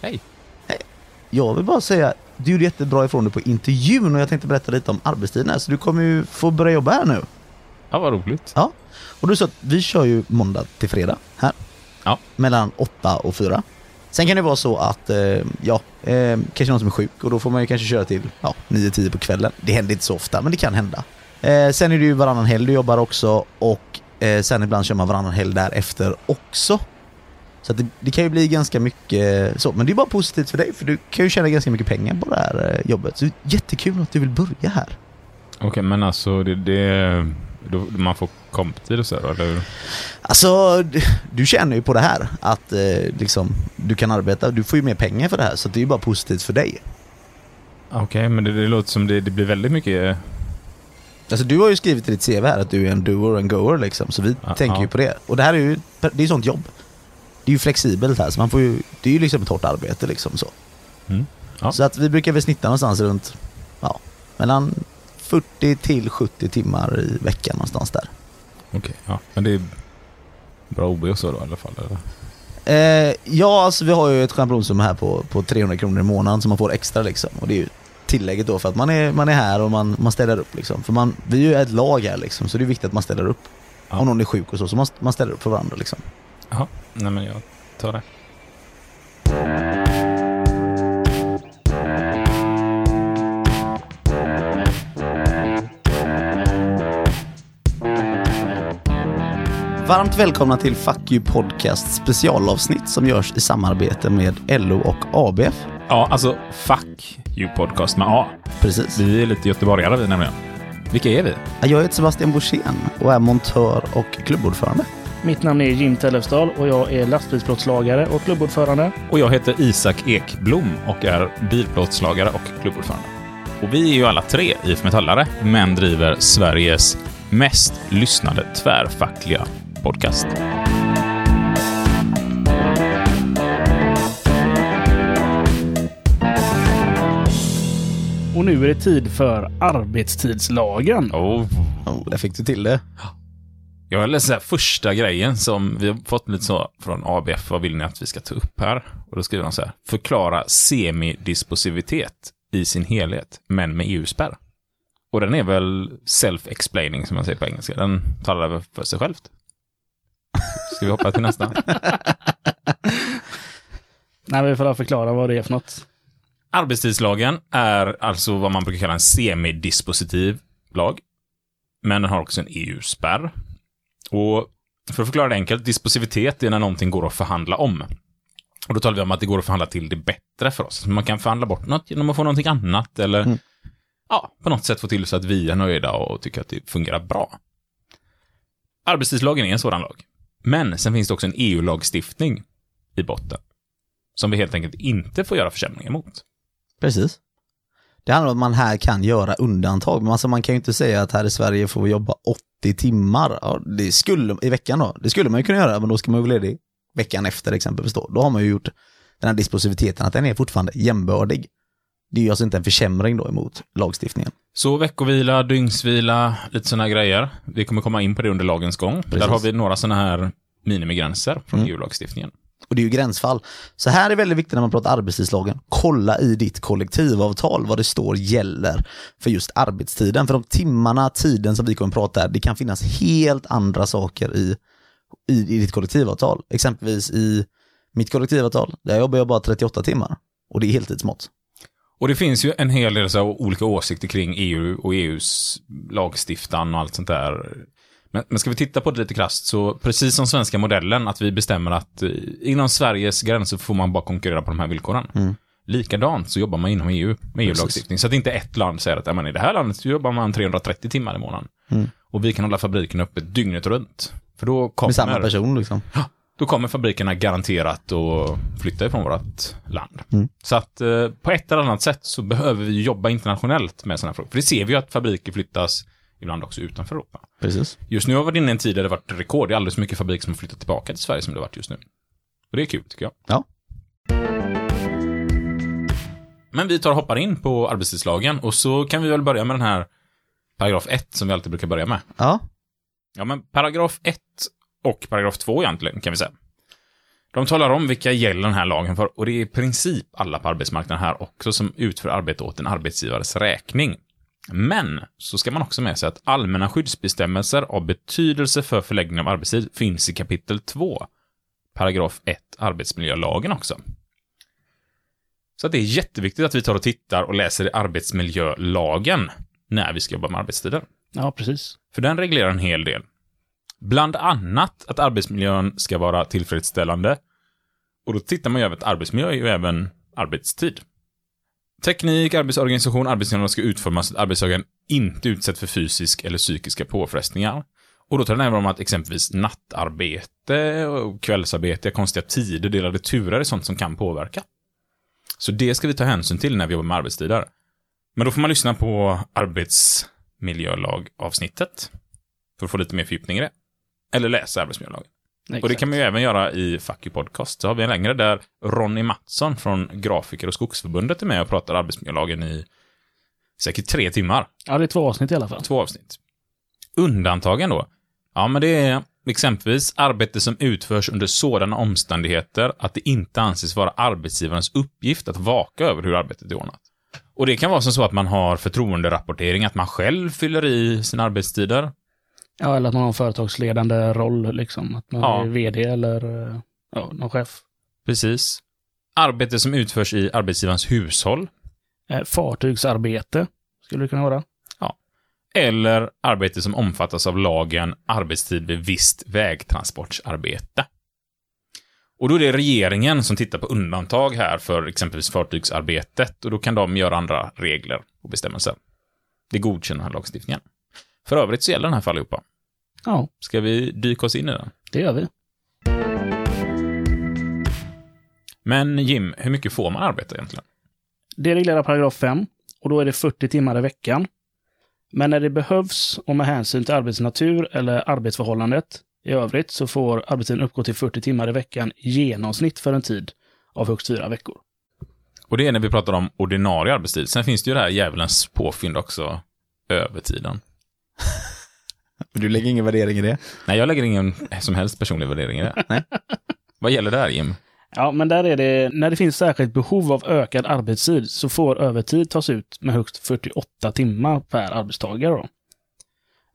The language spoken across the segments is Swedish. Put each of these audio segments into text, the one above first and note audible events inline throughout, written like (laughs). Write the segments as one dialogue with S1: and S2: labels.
S1: Hej.
S2: Jag vill bara säga, du gjorde jättebra ifrån dig på intervjun och jag tänkte berätta lite om arbetstiden här, så du kommer ju få börja jobba här nu.
S1: Ja, vad roligt.
S2: Ja. Och du sa att vi kör ju måndag till fredag här.
S1: Ja.
S2: Mellan 8 och 4. Sen kan det vara så att, eh, ja, eh, kanske någon som är sjuk och då får man ju kanske köra till ja, 9-10 på kvällen. Det händer inte så ofta, men det kan hända. Eh, sen är det ju varannan helg du jobbar också och eh, sen ibland kör man varannan helg därefter också. Så det, det kan ju bli ganska mycket så, men det är bara positivt för dig för du kan ju tjäna ganska mycket pengar på det här eh, jobbet. Så jättekul att du vill börja här.
S1: Okej, men alltså det... det man får komptid och så då, eller?
S2: Alltså, du, känner ju på det här att eh, liksom, du kan arbeta, du får ju mer pengar för det här så det är ju bara positivt för dig.
S1: Okej, men det, det låter som det, det blir väldigt mycket...
S2: Alltså du har ju skrivit i ditt CV här att du är en doer och en goer liksom, så vi
S1: Ja,
S2: tänker ju
S1: ja.
S2: på det. Och det här är ju, det är ju sånt jobb. Det är ju flexibelt här så man får ju, det är ju liksom ett hårt arbete liksom så.
S1: Mm. Ja.
S2: Så att vi brukar väl snitta någonstans runt, ja, mellan 40 till 70 timmar i veckan någonstans där.
S1: Okej, ja. Men det är bra OB och så då i alla fall? Eller?
S2: Eh, ja, alltså vi har ju ett schablonsum här på, på 300 kronor i månaden som man får extra liksom. Och det är ju tillägget då för att man är, man är här och man, man ställer upp liksom. För man, vi är ju ett lag här liksom, så det är viktigt att man ställer upp.
S1: Ja.
S2: Om någon är sjuk och så, så man, man ställer upp för varandra liksom.
S1: Jaha, nej men jag tar det.
S2: Varmt välkomna till Fuck You Podcast specialavsnitt som görs i samarbete med LO och ABF.
S1: Ja, alltså Fuck You Podcast med A.
S2: Precis.
S1: Vi är lite göteborgare vi nämligen. Vilka är vi?
S2: Jag heter Sebastian Borssén och är montör och klubbordförande.
S3: Mitt namn är Jim Tellefsdal och jag är lastbilsplåtslagare och klubbordförande.
S1: Och jag heter Isak Ekblom och är bilplåtslagare och klubbordförande. Och vi är ju alla tre IF Metallare, men driver Sveriges mest lyssnade tvärfackliga podcast.
S3: Och nu är det tid för arbetstidslagen.
S1: Oh.
S2: Oh, där fick du till det.
S1: Jag vill läsa första grejen som vi har fått lite så från ABF. Vad vill ni att vi ska ta upp här? Och då skriver de så här. Förklara semidisposivitet i sin helhet, men med EU-spärr. Och den är väl self-explaining som man säger på engelska. Den talar väl för sig självt. Ska vi hoppa till nästa? (laughs)
S3: Nej, vi får förklara vad det är för något.
S1: Arbetstidslagen är alltså vad man brukar kalla en semidispositiv lag. Men den har också en EU-spärr. Och för att förklara det enkelt, disposivitet är när någonting går att förhandla om. Och då talar vi om att det går att förhandla till det bättre för oss. Man kan förhandla bort något genom att få någonting annat eller
S2: Mm.
S1: ja, på något sätt få till så att vi är nöjda och tycker att det fungerar bra. Arbetstidslagen är en sådan lag. Men sen finns det också en EU-lagstiftning i botten. Som vi helt enkelt inte får göra försämringar mot.
S2: Precis. Det handlar om att man här kan göra undantag, men alltså man kan ju inte säga att här i Sverige får vi jobba 80 timmar ja, det skulle, i veckan då. Det skulle man ju kunna göra, men då ska man ju vara ledig veckan efter exempelvis då. Då har man ju gjort den här dispositiviteten, att den är fortfarande jämbördig. Det är ju alltså inte en försämring då emot lagstiftningen.
S1: Så veckovila, dygnsvila, lite sådana grejer. Vi kommer komma in på det under lagens gång. Där har vi några sådana här minimigränser från
S2: Mm.
S1: EU-lagstiftningen.
S2: Och det är ju gränsfall. Så här är väldigt viktigt när man pratar arbetstidslagen. Kolla i ditt kollektivavtal vad det står gäller för just arbetstiden. För de timmarna, tiden som vi kommer prata här, det kan finnas helt andra saker i, i, i ditt kollektivavtal. Exempelvis i mitt kollektivavtal, där jobbar jag bara 38 timmar. Och det är heltidsmått.
S1: Och det finns ju en hel del så här olika åsikter kring EU och EUs lagstiftan och allt sånt där. Men, men ska vi titta på det lite krasst så precis som svenska modellen att vi bestämmer att eh, inom Sveriges gränser får man bara konkurrera på de här villkoren.
S2: Mm.
S1: Likadant så jobbar man inom EU med EU-lagstiftning. Så att inte ett land säger att "Ja, men i det här landet så jobbar man 330 timmar i månaden.
S2: Mm.
S1: Och vi kan hålla fabriken uppe dygnet runt. För då
S2: Med samma
S1: kommer,
S2: person liksom.
S1: då kommer fabrikerna garanterat att flytta ifrån vårt land.
S2: Mm.
S1: Så att eh, på ett eller annat sätt så behöver vi jobba internationellt med sådana frågor. För det ser vi ju att fabriker flyttas ibland också utanför Europa.
S2: Precis.
S1: Just nu har vi varit inne i en tid där det varit rekord. Det är alldeles för mycket fabriker som har flyttat tillbaka till Sverige som det har varit just nu. Och det är kul tycker jag.
S2: Ja.
S1: Men vi tar och hoppar in på arbetstidslagen och så kan vi väl börja med den här paragraf 1 som vi alltid brukar börja med.
S2: Ja,
S1: Ja, men paragraf 1 och paragraf 2 egentligen, kan vi säga. De talar om vilka gäller den här lagen för och det är i princip alla på arbetsmarknaden här också som utför arbete åt en arbetsgivares räkning. Men så ska man också med sig att allmänna skyddsbestämmelser av betydelse för förläggning av arbetstid finns i kapitel 2, paragraf 1, arbetsmiljölagen också. Så att det är jätteviktigt att vi tar och tittar och läser i arbetsmiljölagen när vi ska jobba med arbetstider.
S3: Ja, precis.
S1: För den reglerar en hel del. Bland annat att arbetsmiljön ska vara tillfredsställande. Och då tittar man ju över att arbetsmiljö är ju även arbetstid. Teknik, arbetsorganisation, arbetsmiljön ska utformas så att arbetstagaren inte utsätts för fysisk eller psykiska påfrestningar. Och då tar den även om att exempelvis nattarbete, och kvällsarbete, konstiga tider, delade turer är sånt som kan påverka. Så det ska vi ta hänsyn till när vi jobbar med arbetstider. Men då får man lyssna på arbetsmiljölagavsnittet för att få lite mer fördjupning i det. Eller läsa arbetsmiljölagen. Och det kan man ju även göra i Fuck You Podcast. Så har vi en längre där Ronny Mattsson från Grafiker och Skogsförbundet är med och pratar arbetsmiljölagen i säkert tre timmar.
S3: Ja, det är två avsnitt i alla fall.
S1: Två avsnitt. Undantagen då? Ja, men det är exempelvis arbete som utförs under sådana omständigheter att det inte anses vara arbetsgivarens uppgift att vaka över hur arbetet är ordnat. Och det kan vara som så att man har förtroenderapportering, att man själv fyller i sina arbetstider.
S3: Ja, eller att man har en företagsledande roll, liksom. Att man
S1: Ja.
S3: är vd eller ja, någon chef.
S1: Precis. Arbete som utförs i arbetsgivarens hushåll.
S3: Eh, fartygsarbete, skulle det kunna vara.
S1: Eller arbete som omfattas av lagen arbetstid vid visst vägtransportsarbete. Och då är det regeringen som tittar på undantag här för exempelvis fartygsarbetet och då kan de göra andra regler och bestämmelser. Det godkänner den här lagstiftningen. För övrigt så gäller den här för allihopa.
S3: Ja,
S1: Ska vi dyka oss in i den?
S3: det gör vi.
S1: Men Jim, hur mycket får man arbeta egentligen?
S3: Det reglerar paragraf 5 och då är det 40 timmar i veckan. Men när det behövs och med hänsyn till arbetets natur eller arbetsförhållandet i övrigt så får arbetstiden uppgå till 40 timmar i veckan i genomsnitt för en tid av högst fyra veckor.
S1: Och det är när vi pratar om ordinarie arbetstid. Sen finns det ju det här djävulens påfynd också, övertiden.
S2: Du lägger ingen värdering i det?
S1: Nej, jag lägger ingen som helst personlig värdering i det.
S2: Nej.
S1: Vad gäller där, Jim?
S3: Ja, men där är det, när det finns särskilt behov av ökad arbetstid så får övertid tas ut med högst 48 timmar per arbetstagare då.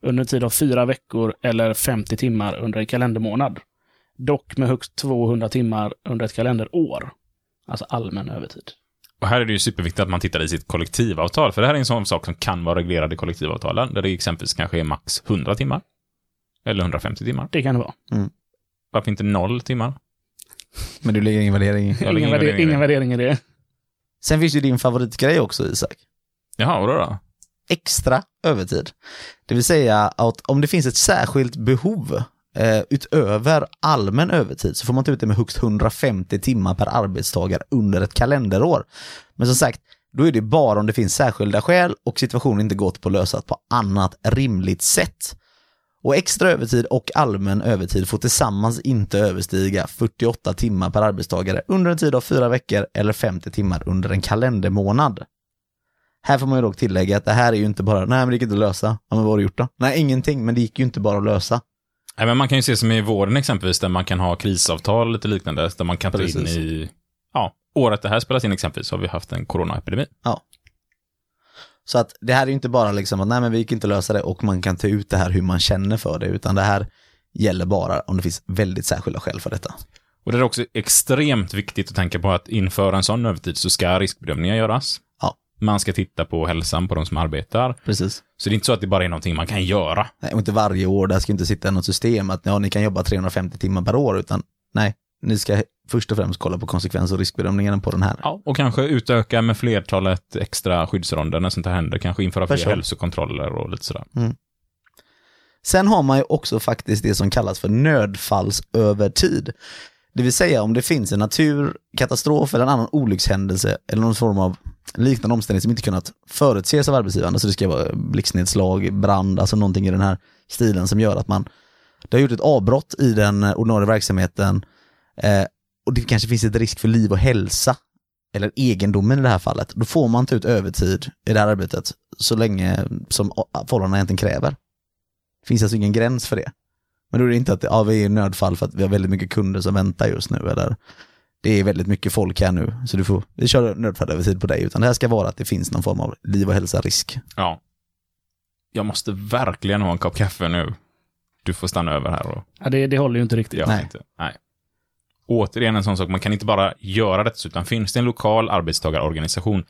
S3: Under en tid av fyra veckor eller 50 timmar under en kalendermånad. Dock med högst 200 timmar under ett kalenderår. Alltså allmän övertid.
S1: Och här är det ju superviktigt att man tittar i sitt kollektivavtal, för det här är en sån sak som kan vara reglerad i kollektivavtalen, där det exempelvis kanske är max 100 timmar. Eller 150 timmar.
S3: Det kan det vara.
S1: Varför inte noll timmar?
S2: Men du lägger ingen värdering i.
S3: Ingen,
S1: ingen
S3: värde,
S1: värdering i
S3: ingen
S1: det.
S3: värdering i det.
S2: Sen finns ju din favoritgrej också Isak.
S1: Jaha, vadå då?
S2: Extra övertid. Det vill säga att om det finns ett särskilt behov eh, utöver allmän övertid så får man ta ut det med högst 150 timmar per arbetstagare under ett kalenderår. Men som sagt, då är det bara om det finns särskilda skäl och situationen inte gått på att lösa på annat rimligt sätt. Och extra övertid och allmän övertid får tillsammans inte överstiga 48 timmar per arbetstagare under en tid av fyra veckor eller 50 timmar under en kalendermånad. Här får man ju dock tillägga att det här är ju inte bara, nej men det gick inte att lösa. Ja men vad har du gjort då? Nej ingenting, men det gick ju inte bara att lösa.
S1: Nej, men man kan ju se som i vården exempelvis, där man kan ha krisavtal lite liknande, där man kan ta in i, ja, året det här spelas in exempelvis, har vi haft en coronaepidemi.
S2: Så att det här är ju inte bara liksom att nej men vi gick inte lösa det och man kan ta ut det här hur man känner för det, utan det här gäller bara om det finns väldigt särskilda skäl för detta.
S1: Och det är också extremt viktigt att tänka på att inför en sån övertid så ska riskbedömningar göras. Man ska titta på hälsan på de som arbetar.
S2: Precis.
S1: Så det är inte så att det bara är någonting man kan göra.
S2: Nej, och inte varje år, där ska inte sitta något system att ja, ni kan jobba 350 timmar per år, utan nej, ni ska först och främst kolla på konsekvens och riskbedömningen på den här.
S1: Ja, och kanske utöka med flertalet extra skyddsronder när sånt här händer. Kanske införa fler
S2: Person.
S1: hälsokontroller och lite sådär.
S2: Sen har man ju också faktiskt det som kallas för nödfallsövertid. Det vill säga om det finns en naturkatastrof eller en annan olyckshändelse eller någon form av liknande omständighet som inte kunnat förutses av arbetsgivaren. Alltså det ska vara blixtnedslag, brand, alltså någonting i den här stilen som gör att man det har gjort ett avbrott i den ordinarie verksamheten eh, och det kanske finns ett risk för liv och hälsa eller egendomen i det här fallet. Då får man ta ut övertid i det här arbetet så länge som förhållandena egentligen kräver. Det finns alltså ingen gräns för det. Men då är det inte att ja, vi är i nödfall för att vi har väldigt mycket kunder som väntar just nu eller det är väldigt mycket folk här nu så du får, vi kör nödfall över tid på dig utan det här ska vara att det finns någon form av liv och hälsa risk.
S1: Ja. Jag måste verkligen ha en kopp kaffe nu. Du får stanna över här och
S3: Ja, det, det håller ju inte riktigt.
S1: jag
S2: Nej.
S1: inte. Nej. Återigen en sån sak, man kan inte bara göra detta, utan finns det en lokal arbetstagarorganisation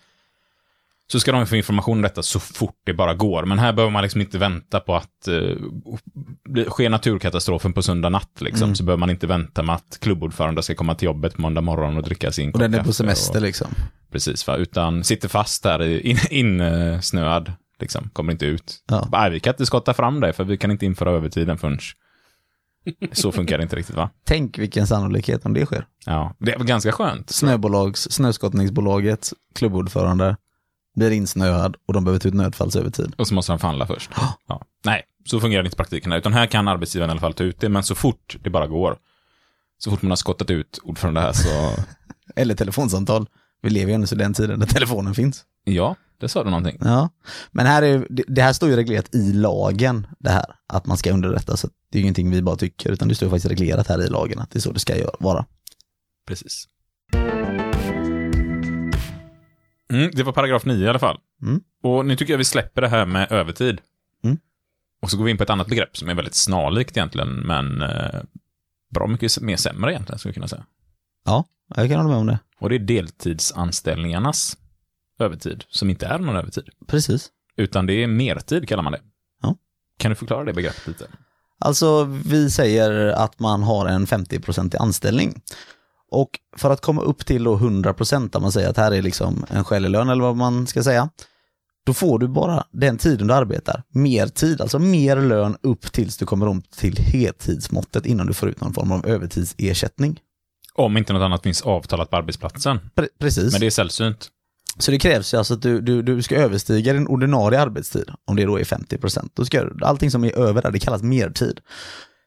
S1: så ska de få information om detta så fort det bara går. Men här behöver man liksom inte vänta på att eh, sker naturkatastrofen på söndag natt, liksom,
S2: Mm.
S1: så behöver man inte vänta med att klubbordförande ska komma till jobbet på måndag morgon och dricka sin
S2: Och den är på semester
S1: Och,
S2: liksom.
S1: precis, va? utan sitter fast där i- in, insnöad, liksom, kommer inte ut.
S2: Ja.
S1: Nej, vi kan inte skotta fram dig för vi kan inte införa övertiden förrän... Så funkar det inte riktigt va?
S2: Tänk vilken sannolikhet om det sker.
S1: Ja, det är ganska skönt.
S2: Snöbolags, snöskottningsbolaget, klubbordförande, blir insnöad och de behöver ta ut nödfallsövertid.
S1: Och så måste han förhandla först. (gasps) Ja. Nej, så fungerar det inte i praktiken. Utan här kan arbetsgivaren i alla fall ta ut det, men så fort det bara går. Så fort man har skottat ut ordförande här så... (laughs)
S2: Eller telefonsamtal. Vi lever ju ännu i den tiden där telefonen finns.
S1: Ja, det sa du någonting.
S2: Ja, men här är, det- här står ju reglerat i lagen, det här, att man ska underrätta. Så det är ju ingenting vi bara tycker, utan det står faktiskt reglerat här i lagen att det är så det ska vara.
S1: Precis. Mm, det var paragraf 9 i alla fall.
S2: Mm.
S1: Och nu tycker jag vi släpper det här med övertid.
S2: Mm.
S1: Och så går vi in på ett annat begrepp som är väldigt snarlikt egentligen, men eh, bra mycket mer sämre egentligen, skulle jag kunna säga.
S2: Ja, jag kan hålla med om det.
S1: Och det är deltidsanställningarnas övertid, som inte är någon övertid.
S2: Precis.
S1: Utan det är mertid kallar man det.
S2: Ja.
S1: Kan du förklara det begreppet lite?
S2: Alltså, vi säger att man har en 50-procentig anställning. Och för att komma upp till då 100% om man säger att här är liksom en skälig lön eller vad man ska säga, då får du bara den tiden du arbetar. Mer tid, alltså mer lön upp tills du kommer om till heltidsmåttet innan du får ut någon form av övertidsersättning.
S1: Om inte något annat finns avtalat på arbetsplatsen.
S2: Pre- precis.
S1: Men det är sällsynt.
S2: Så det krävs ju alltså att du, du, du ska överstiga din ordinarie arbetstid, om det då är 50%. Då ska allting som är över där, det kallas mertid.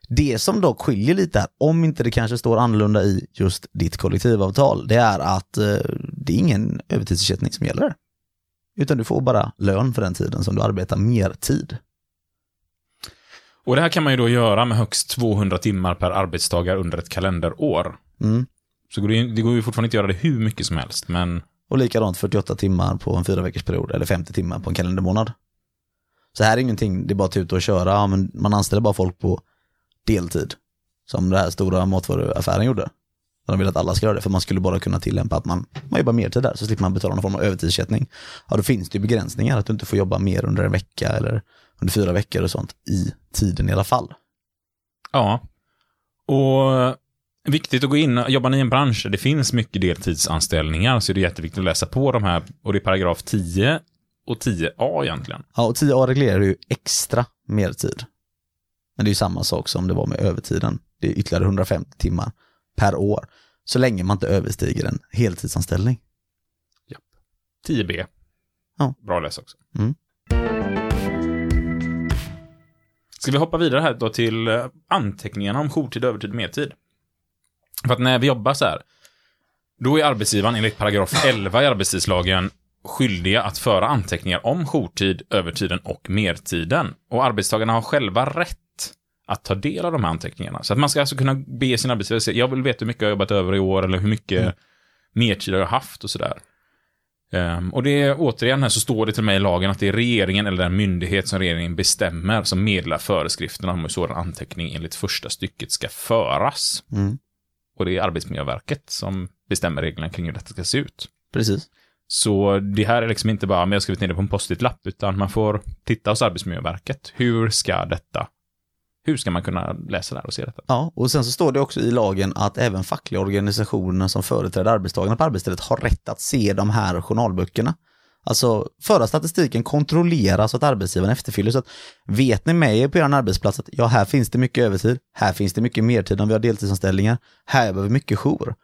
S2: Det som dock skiljer lite här, om inte det kanske står annorlunda i just ditt kollektivavtal, det är att eh, det är ingen övertidsersättning som gäller. Utan du får bara lön för den tiden som du arbetar mertid.
S1: Och det här kan man ju då göra med högst 200 timmar per arbetstagare under ett kalenderår.
S2: Mm.
S1: Så det, går ju fortfarande inte att göra det hur mycket som helst, men
S2: Och likadant 48 timmar på en fyra veckors period eller 50 timmar på en kalendermånad. Så här är ingenting, det är bara att ta ut och köra, ja, men man anställer bara folk på deltid. Som det här stora matvaruaffären gjorde. De vill att alla ska göra det, för man skulle bara kunna tillämpa att man, man jobbar mertid där, så slipper man betala någon form av övertidsersättning. Ja, då finns det ju begränsningar, att du inte får jobba mer under en vecka eller under fyra veckor och sånt i tiden i alla fall.
S1: ja. Och viktigt att gå in, jobbar ni i en bransch där det finns mycket deltidsanställningar så är det jätteviktigt att läsa på de här, och det är paragraf 10 och 10a egentligen.
S2: Ja, och 10A reglerar ju extra mertid. Men det är samma sak som det var med övertiden. Det är ytterligare 150 timmar per år. Så länge man inte överstiger en heltidsanställning.
S1: 10b.
S2: Ja.
S1: Bra läsa också.
S2: Mm.
S1: Ska vi hoppa vidare här då till eh, anteckningarna om jourtid, övertid och mertid? För att när vi jobbar så här, då är arbetsgivaren enligt paragraf 11 i arbetstidslagen skyldiga att föra anteckningar om jourtid, övertiden och mertiden. Och arbetstagarna har själva rätt att ta del av de här anteckningarna. Så att man ska alltså kunna be sin arbetsgivare säga, jag vill veta hur mycket jag har jobbat över i år eller hur mycket mertid har jag haft och sådär. Ehm, och det är återigen här så står det till mig i lagen att det är regeringen eller den myndighet som regeringen bestämmer som meddelar föreskrifterna om hur sådan anteckning enligt första stycket ska föras.
S2: Mm.
S1: Och det är Arbetsmiljöverket som bestämmer reglerna kring hur detta ska se ut.
S2: Precis.
S1: Så det här är liksom inte bara, men jag har skrivit ner det på en post-it-lapp, utan man får titta hos Arbetsmiljöverket. Hur ska detta, hur ska man kunna läsa det här och se detta?
S2: Ja, och sen så står det också i lagen att även fackliga organisationer som företräder arbetstagarna på arbetsstället har rätt att se de här journalböckerna. Alltså föra statistiken, kontrollera så att arbetsgivaren efterfyller. Så att vet ni med er på er arbetsplats att ja, här finns det mycket övertid, här finns det mycket mertid om vi har deltidsanställningar, här behöver vi mycket jour.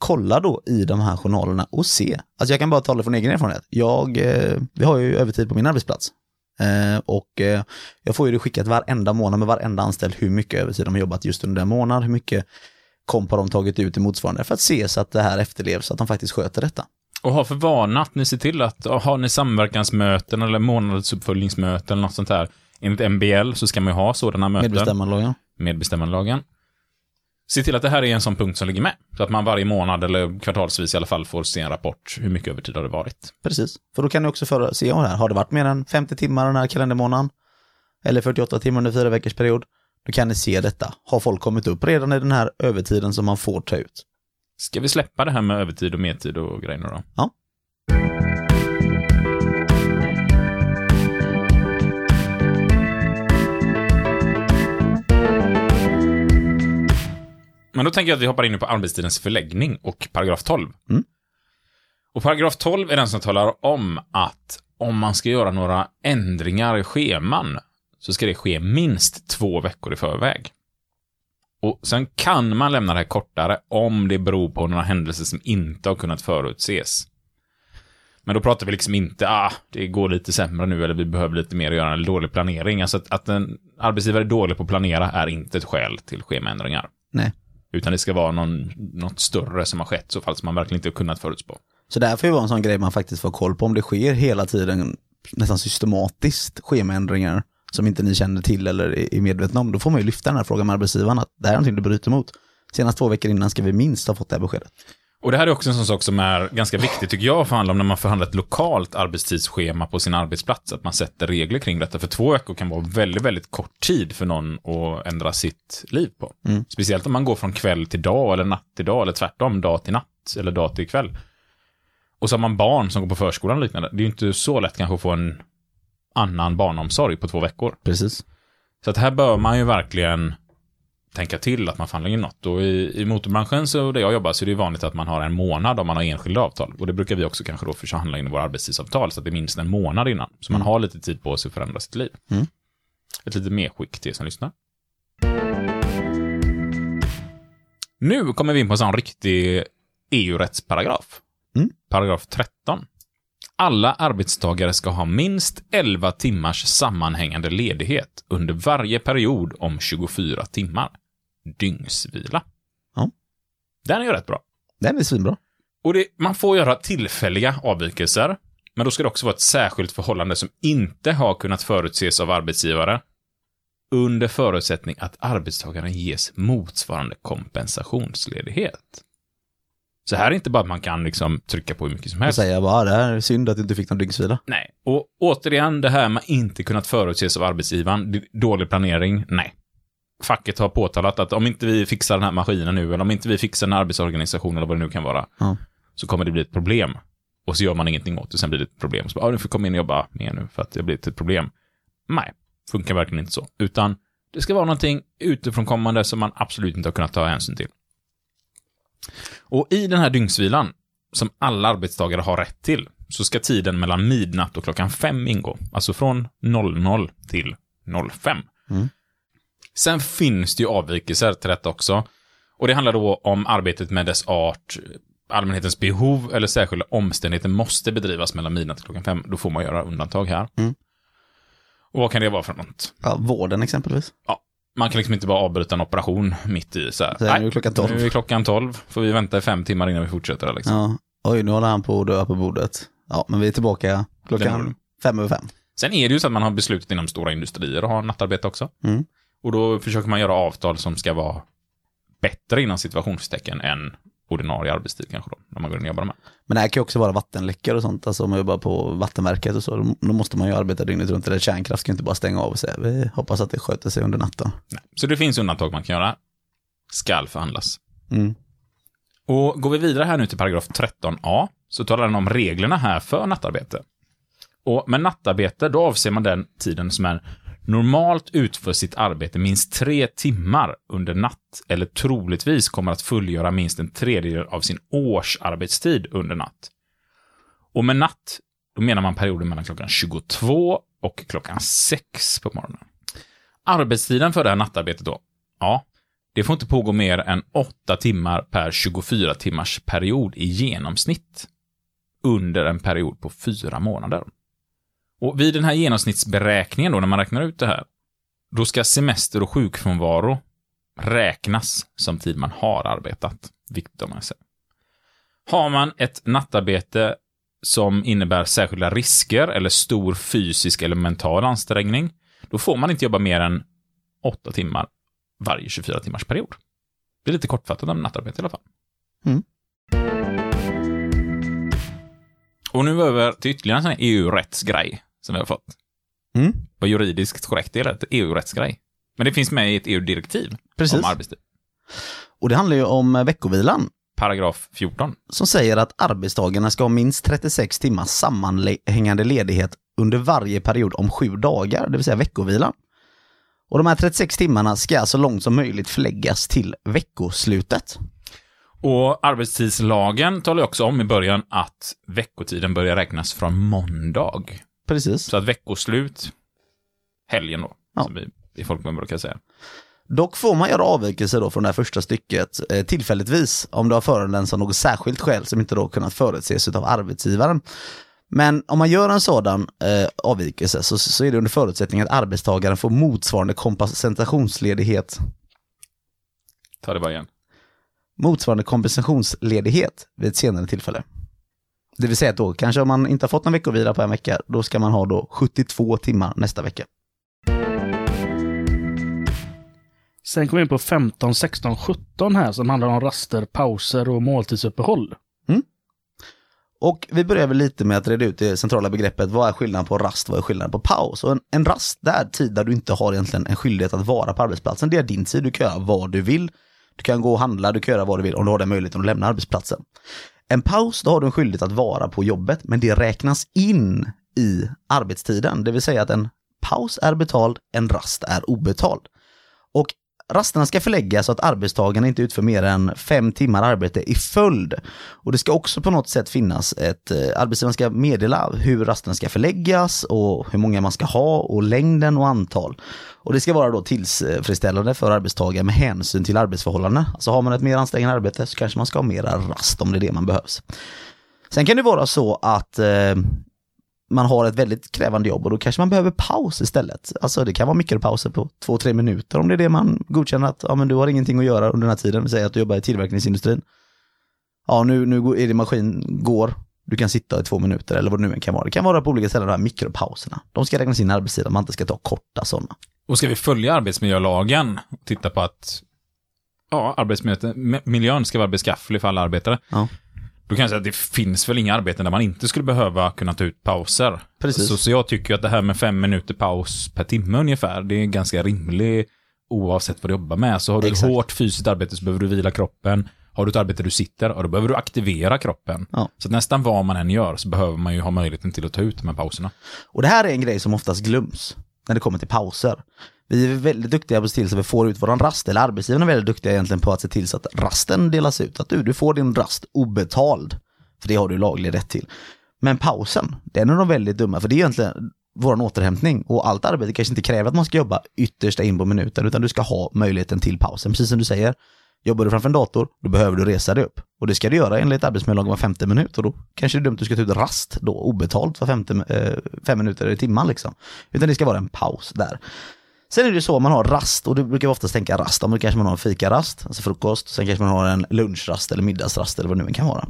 S2: Kolla då i de här journalerna och se. Alltså jag kan bara tala från egen erfarenhet. Jag, eh, vi har ju övertid på min arbetsplats. Eh, och eh, jag får ju det skickat varenda månad med varenda anställd hur mycket övertid de har jobbat just under den månaden, hur mycket komp har de tagit ut i motsvarande för att se så att det här efterlevs, så att de faktiskt sköter detta.
S1: Och ha för vana att ni ser till att, har ni samverkansmöten eller månadsuppföljningsmöten eller något sånt här, Enligt MBL så ska man ju ha sådana möten.
S2: Medbestämmandelagen.
S1: Medbestämmandelagen. Se till att det här är en sån punkt som ligger med. Så att man varje månad eller kvartalsvis i alla fall får se en rapport. Hur mycket övertid har det varit?
S2: Precis. För då kan ni också föra, se om det här. Har det varit mer än 50 timmar den här kalendermånaden? Eller 48 timmar under fyra veckors period? Då kan ni se detta. Har folk kommit upp redan i den här övertiden som man får ta ut?
S1: Ska vi släppa det här med övertid och medtid och grejer då?
S2: Ja.
S1: Men då tänker jag att vi hoppar in på arbetstidens förläggning och paragraf 12.
S2: Mm.
S1: Och paragraf 12 är den som talar om att om man ska göra några ändringar i scheman så ska det ske minst två veckor i förväg. Och sen kan man lämna det här kortare om det beror på några händelser som inte har kunnat förutses. Men då pratar vi liksom inte, ah, det går lite sämre nu eller vi behöver lite mer att göra en dålig planering. Alltså att, att en arbetsgivare är dålig på att planera är inte ett skäl till schemaändringar.
S2: Nej.
S1: Utan det ska vara någon, något större som har skett, så fall som man verkligen inte har kunnat förutspå.
S2: Så det här får ju vara en sån grej man faktiskt får koll på om det sker hela tiden nästan systematiskt schemaändringar som inte ni känner till eller är medvetna om. Då får man ju lyfta den här frågan med arbetsgivaren att det här är någonting du bryter mot. Senast två veckor innan ska vi minst ha fått det här beskedet.
S1: Och det här är också en sån sak som är ganska viktigt, tycker jag, att förhandla om när man förhandlar ett lokalt arbetstidsschema på sin arbetsplats. Att man sätter regler kring detta. För två veckor kan vara väldigt, väldigt kort tid för någon att ändra sitt liv på.
S2: Mm.
S1: Speciellt om man går från kväll till dag, eller natt till dag, eller tvärtom, dag till natt, eller dag till kväll. Och så har man barn som går på förskolan och liknande. Det är ju inte så lätt kanske att få en annan barnomsorg på två veckor.
S2: Precis.
S1: Så att här bör man ju verkligen tänka till att man förhandlar in något. Och i, i motorbranschen så där jag jobbar så är det vanligt att man har en månad om man har enskilda avtal. Och det brukar vi också kanske då förhandla in i våra arbetstidsavtal så att det är minst en månad innan. Så man har lite tid på sig att förändra sitt liv.
S2: Mm.
S1: Ett litet medskick till er som lyssnar. Nu kommer vi in på en sån riktig EU-rättsparagraf.
S2: Mm.
S1: Paragraf 13. Alla arbetstagare ska ha minst 11 timmars sammanhängande ledighet under varje period om 24 timmar. Dygnsvila.
S2: Ja.
S1: Den är ju rätt bra.
S2: Den är svinbra.
S1: Och det, man får göra tillfälliga avvikelser, men då ska det också vara ett särskilt förhållande som inte har kunnat förutses av arbetsgivare, under förutsättning att arbetstagaren ges motsvarande kompensationsledighet. Så här är inte bara att man kan liksom trycka på hur mycket som helst.
S2: säga bara, det här är synd att du inte fick någon dygnsvila.
S1: Nej. Och återigen, det här med inte kunnat förutses av arbetsgivaren, dålig planering, nej. Facket har påtalat att om inte vi fixar den här maskinen nu, eller om inte vi fixar en arbetsorganisation eller vad det nu kan vara,
S2: Ja.
S1: så kommer det bli ett problem. Och så gör man ingenting åt det, sen blir det ett problem. Så bara, ah, du får komma in och jobba mer nu för att det har blivit ett problem. Nej, funkar verkligen inte så. Utan det ska vara någonting utifrån kommande som man absolut inte har kunnat ta hänsyn till. Och i den här dygnsvilan, som alla arbetstagare har rätt till, så ska tiden mellan midnatt och klockan fem ingå. Alltså från 00 till 05.
S2: Mm.
S1: Sen finns det ju avvikelser till detta också. Och det handlar då om arbetet med dess art, allmänhetens behov eller särskilda omständigheter måste bedrivas mellan midnatt och klockan fem. Då får man göra undantag här.
S2: Mm.
S1: Och vad kan det vara för något?
S2: Ja, vården exempelvis.
S1: Man kan liksom inte bara avbryta en operation mitt i så här.
S2: Så är det ju klockan 12.
S1: Nu är klockan 12. Får vi vänta i fem timmar innan vi fortsätter liksom.
S2: Ja. Oj, nu håller han på att dö på bordet. Ja, men vi är tillbaka
S1: är
S2: klockan fem över fem.
S1: Sen är det ju så att man har beslutat inom stora industrier att ha nattarbete också.
S2: Mm.
S1: Och då försöker man göra avtal som ska vara bättre inom situationstecken än ordinarie arbetstid kanske då, när man går in och jobbar med.
S2: Men det här kan ju också vara vattenläckor och sånt, alltså om man jobbar på vattenverket och så, då- måste man ju arbeta dygnet runt. Eller kärnkraft kan ju inte bara stänga av och säga, vi hoppas att det sköter sig under natten.
S1: Nej. Så det finns undantag man kan göra. Skall förhandlas.
S2: Mm.
S1: Och går vi vidare här nu till paragraf 13a, så talar den om reglerna här för nattarbete. Och med nattarbete, då avser man den tiden som är normalt utför sitt arbete minst tre timmar under natt, eller troligtvis kommer att fullgöra minst en tredjedel av sin årsarbetstid under natt. Och med natt, då menar man perioden mellan klockan 22 och klockan 6 på morgonen. Arbetstiden för det här nattarbetet då? Ja, det får inte pågå mer än 8 timmar per 24 timmars period i genomsnitt under en period på fyra månader. Och vid den här genomsnittsberäkningen då, när man räknar ut det här, då ska semester och sjukfrånvaro räknas som tid man har arbetat. Viktigt om man säger. Har man ett nattarbete som innebär särskilda risker eller stor fysisk eller mental ansträngning, då får man inte jobba mer än åtta timmar varje 24 timmars period. Det är lite kortfattat om nattarbete i alla fall.
S2: Mm.
S1: Och nu över till ytterligare en EU-rättsgrej som vi har fått.
S2: Mm.
S1: Vad juridiskt korrekt är det? EU-rättsgrej. Men det finns med i ett EU-direktiv
S2: Precis.
S1: om arbetstid.
S2: Och det handlar ju om eh, veckovilan
S1: Paragraf 14.
S2: som säger att arbetstagarna ska ha minst 36 timmars sammanhängande ledighet under varje period om sju dagar, det vill säga veckovilan. Och de här 36 timmarna ska så långt som möjligt förläggas till veckoslutet.
S1: Och arbetstidslagen talar också om i början att veckotiden börjar räknas från måndag.
S2: Precis.
S1: Så att veckoslut, helgen då,
S2: Ja.
S1: som vi i folkmun brukar säga.
S2: Dock får man göra avvikelser då från det här första stycket eh, tillfälligtvis om det har föranletts av något särskilt skäl som inte då kunnat förutses av arbetsgivaren. Men om man gör en sådan eh, avvikelse så, så är det under förutsättning att arbetstagaren får motsvarande kompensationsledighet
S1: Ta det bara igen.
S2: motsvarande kompensationsledighet vid ett senare tillfälle. Det vill säga att då kanske om man inte har fått en veckovila på en vecka, då ska man ha då 72 timmar nästa vecka.
S3: Sen kommer vi in på 15, 16, 17 här som handlar om raster, pauser och måltidsuppehåll.
S2: Och vi börjar väl lite med att reda ut det centrala begreppet, vad är skillnaden på rast, vad är skillnaden på paus? Och en, en rast, det är tid där du inte har egentligen en skyldighet att vara på arbetsplatsen. Det är din tid, du kan göra vad du vill. Du kan gå och handla, du kan göra vad du vill om du har den möjligheten att lämna arbetsplatsen. En paus, då har du en skyldighet att vara på jobbet, men det räknas in i arbetstiden. Det vill säga att en paus är betald, en rast är obetald. Och rasterna ska förläggas så att arbetstagarna inte utför mer än fem timmar arbete i följd. Och det ska också på något sätt finnas ett, eh, arbetsgivaren ska meddela hur rasterna ska förläggas och hur många man ska ha och längden och antal. Och det ska vara då tillfredsställande för arbetstagare med hänsyn till arbetsförhållanden. Alltså har man ett mer ansträngande arbete så kanske man ska ha mera rast om det är det man behövs. Sen kan det vara så att eh, man har ett väldigt krävande jobb och då kanske man behöver paus istället. Alltså det kan vara mikropauser på två, tre minuter om det är det man godkänner att ja, men du har ingenting att göra under den här tiden. Säg att du jobbar i tillverkningsindustrin. Ja, nu, nu är det maskin går, du kan sitta i två minuter eller vad det nu än kan vara. Det kan vara på olika ställen de här mikropauserna. De ska räknas in i arbetstiden, man inte ska ta korta sådana.
S1: Och ska vi följa arbetsmiljölagen och titta på att ja, arbetsmiljön ska vara beskafflig för alla arbetare.
S2: Ja.
S1: Då kan jag säga att det finns väl inga arbeten där man inte skulle behöva kunna ta ut pauser.
S2: Precis.
S1: Så, så jag tycker att det här med fem minuter paus per timme ungefär, det är ganska rimligt oavsett vad du jobbar med. Så har du
S2: Exakt.
S1: ett hårt fysiskt arbete så behöver du vila kroppen. Har du ett arbete du sitter, ja, då behöver du aktivera kroppen.
S2: Ja.
S1: Så nästan vad man än gör så behöver man ju ha möjligheten till att ta ut de här pauserna.
S2: Och det här är en grej som oftast glöms när det kommer till pauser. Vi är väldigt duktiga på att se till så att vi får ut våran rast, eller arbetsgivarna är väldigt duktiga egentligen på att se till så att rasten delas ut. Att du, du får din rast obetald, för det har du laglig rätt till. Men pausen, den är de väldigt dumma, för det är egentligen vår återhämtning och allt arbete kanske inte kräver att man ska jobba yttersta in på minuten, utan du ska ha möjligheten till pausen. Precis som du säger, jobbar du framför en dator, då behöver du resa dig upp. Och det ska du göra enligt arbetsmiljölagen var femte minut och då kanske det är dumt att du ska ta ut rast då, obetalt var femte, eh, fem minuter i timman liksom. Utan det ska vara en paus där. Sen är det ju så man har rast, och då brukar vi oftast tänka rast, om då kanske man har en fikarast, alltså frukost, sen kanske man har en lunchrast eller middagsrast eller vad det nu kan vara.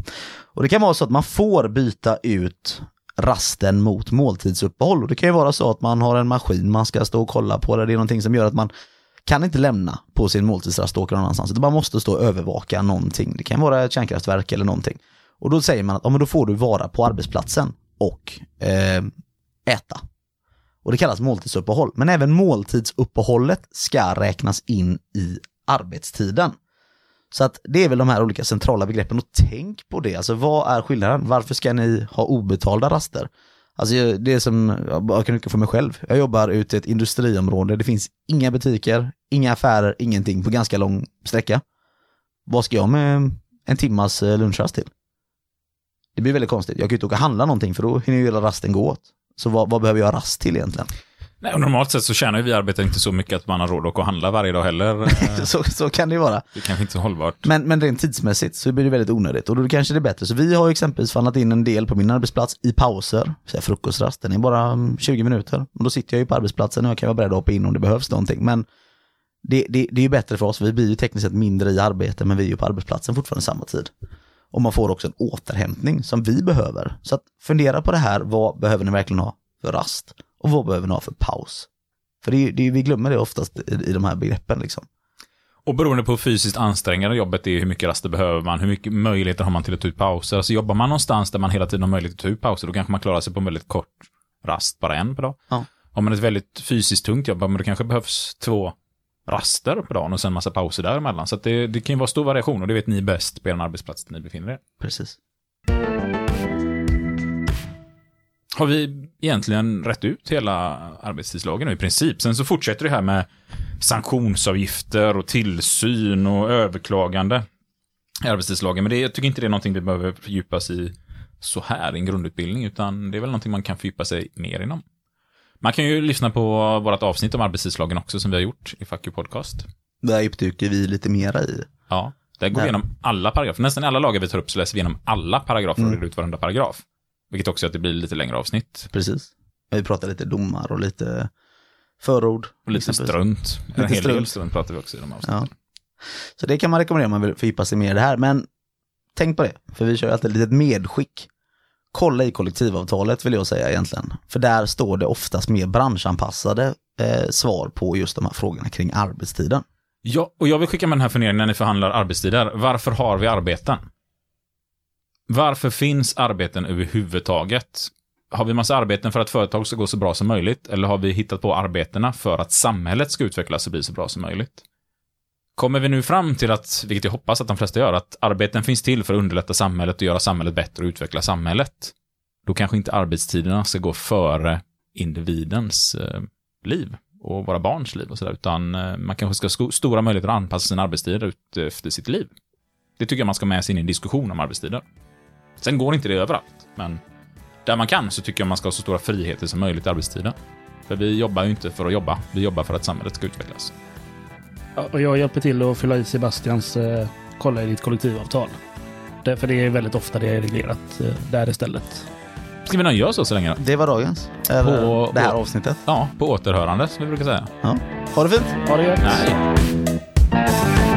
S2: Och det kan vara så att man får byta ut rasten mot måltidsuppehåll. Och det kan ju vara så att man har en maskin man ska stå och kolla på, eller det är någonting som gör att man kan inte lämna på sin måltidsrast och åka någon annanstans, utan man måste stå och övervaka någonting. Det kan vara ett kärnkraftverk eller någonting. Och då säger man att ja, men då får du vara på arbetsplatsen och eh, äta. Och det kallas måltidsuppehåll. Men även måltidsuppehållet ska räknas in i arbetstiden. Så att det är väl de här olika centrala begreppen och tänk på det. Alltså vad är skillnaden? Varför ska ni ha obetalda raster? Alltså det är som, jag kan utgå för mig själv. Jag jobbar ute i ett industriområde. Det finns inga butiker, inga affärer, ingenting på ganska lång sträcka. Vad ska jag med en timmas eh, lunchrast till? Det blir väldigt konstigt. Jag kan ju inte åka och handla någonting för då hinner ju hela rasten gå åt. Så vad, vad behöver jag rast till egentligen?
S1: Nej, normalt sett så tjänar vi arbetare inte så mycket att man har råd att åka och handla varje dag heller. (laughs)
S2: Så, så kan det ju vara.
S1: Det kanske inte är hållbart.
S2: Men, men rent tidsmässigt så blir det väldigt onödigt och då kanske det är bättre. Så vi har exempelvis förhandlat in en del på min arbetsplats i pauser. Så här frukostrast, den är bara mm, 20 minuter. Och då sitter jag ju på arbetsplatsen och jag kan vara beredd att hoppa in om det behövs någonting. Men det, det, det är ju bättre för oss, vi blir ju tekniskt sett mindre i arbete men vi är ju på arbetsplatsen fortfarande samma tid. Och man får också en återhämtning som vi behöver. Så att fundera på det här, vad behöver ni verkligen ha för rast? Och vad behöver ni ha för paus? För det, är det, är vi glömmer det oftast i, i de här begreppen liksom.
S1: Och beroende på hur fysiskt ansträngande jobbet är, hur mycket raster behöver man, hur mycket möjligheter har man till att ta ut pauser. Alltså jobbar man någonstans där man hela tiden har möjlighet att ta ut pauser, då kanske man klarar sig på en väldigt kort rast, bara en per dag.
S2: Ja.
S1: Om man har ett väldigt fysiskt tungt jobb, men det kanske behövs två raster på dagen och sen massa pauser däremellan. Så det, det kan ju vara stor variation och det vet ni bäst på er arbetsplats där ni befinner er.
S2: Precis.
S1: Har vi egentligen rätt ut hela arbetstidslagen i princip? Sen så fortsätter det här med sanktionsavgifter och tillsyn och överklagande i arbetstidslagen. Men det, jag tycker inte det är någonting vi behöver fördjupas i så här i en grundutbildning, utan det är väl någonting man kan fördjupa sig mer inom. Man kan ju lyssna på vårt avsnitt om arbetstidslagen också som vi har gjort i Fuck You Podcast.
S2: Där djupdyker vi lite mera i.
S1: Ja, där går vi igenom alla paragrafer. Nästan alla lagar vi tar upp så läser vi igenom alla paragrafer och
S2: Mm.
S1: reder ut varenda paragraf. Vilket också gör att det blir lite längre avsnitt.
S2: Precis. Vi pratar lite domar och lite förord.
S1: Och lite
S2: exempelvis.
S1: strunt. En hel del
S2: strunt.
S1: strunt pratar vi också i de avsnitten.
S2: Ja. Så det kan man rekommendera om man vill fördjupa sig mer i det här. Men tänk på det, för vi kör alltid ett litet medskick. Kolla i kollektivavtalet vill jag säga egentligen. För där står det oftast mer branschanpassade eh, svar på just de här frågorna kring arbetstiden.
S1: Ja, och jag vill skicka med den här funderingen när ni förhandlar arbetstider. Varför har vi arbeten? Varför finns arbeten överhuvudtaget? Har vi massa arbeten för att företag ska gå så bra som möjligt? Eller har vi hittat på arbetena för att samhället ska utvecklas och bli så bra som möjligt? Kommer vi nu fram till att, vilket jag hoppas att de flesta gör, att arbeten finns till för att underlätta samhället och göra samhället bättre och utveckla samhället, då kanske inte arbetstiderna ska gå före individens eh, liv och våra barns liv och sådär, utan eh, man kanske ska ha stora möjligheter att anpassa sina arbetstider ut eh, efter sitt liv. Det tycker jag man ska ha med sig in i en diskussion om arbetstider. Sen går inte det överallt, men där man kan så tycker jag man ska ha så stora friheter som möjligt i arbetstiden. För vi jobbar ju inte för att jobba, vi jobbar för att samhället ska utvecklas.
S3: Och jag hjälper till att fylla i Sebastians eh, kolla i ditt kollektivavtal. Därför det är väldigt ofta det är reglerat eh, där istället.
S1: Ska vi nöja oss så, så länge då?
S2: Det var dagens. Eller
S1: På-
S2: det här
S1: på-
S2: avsnittet.
S1: Ja, på återhörande, som vi brukar säga.
S2: Ja. Ha det fint!
S3: Ha det gött!
S1: Nej.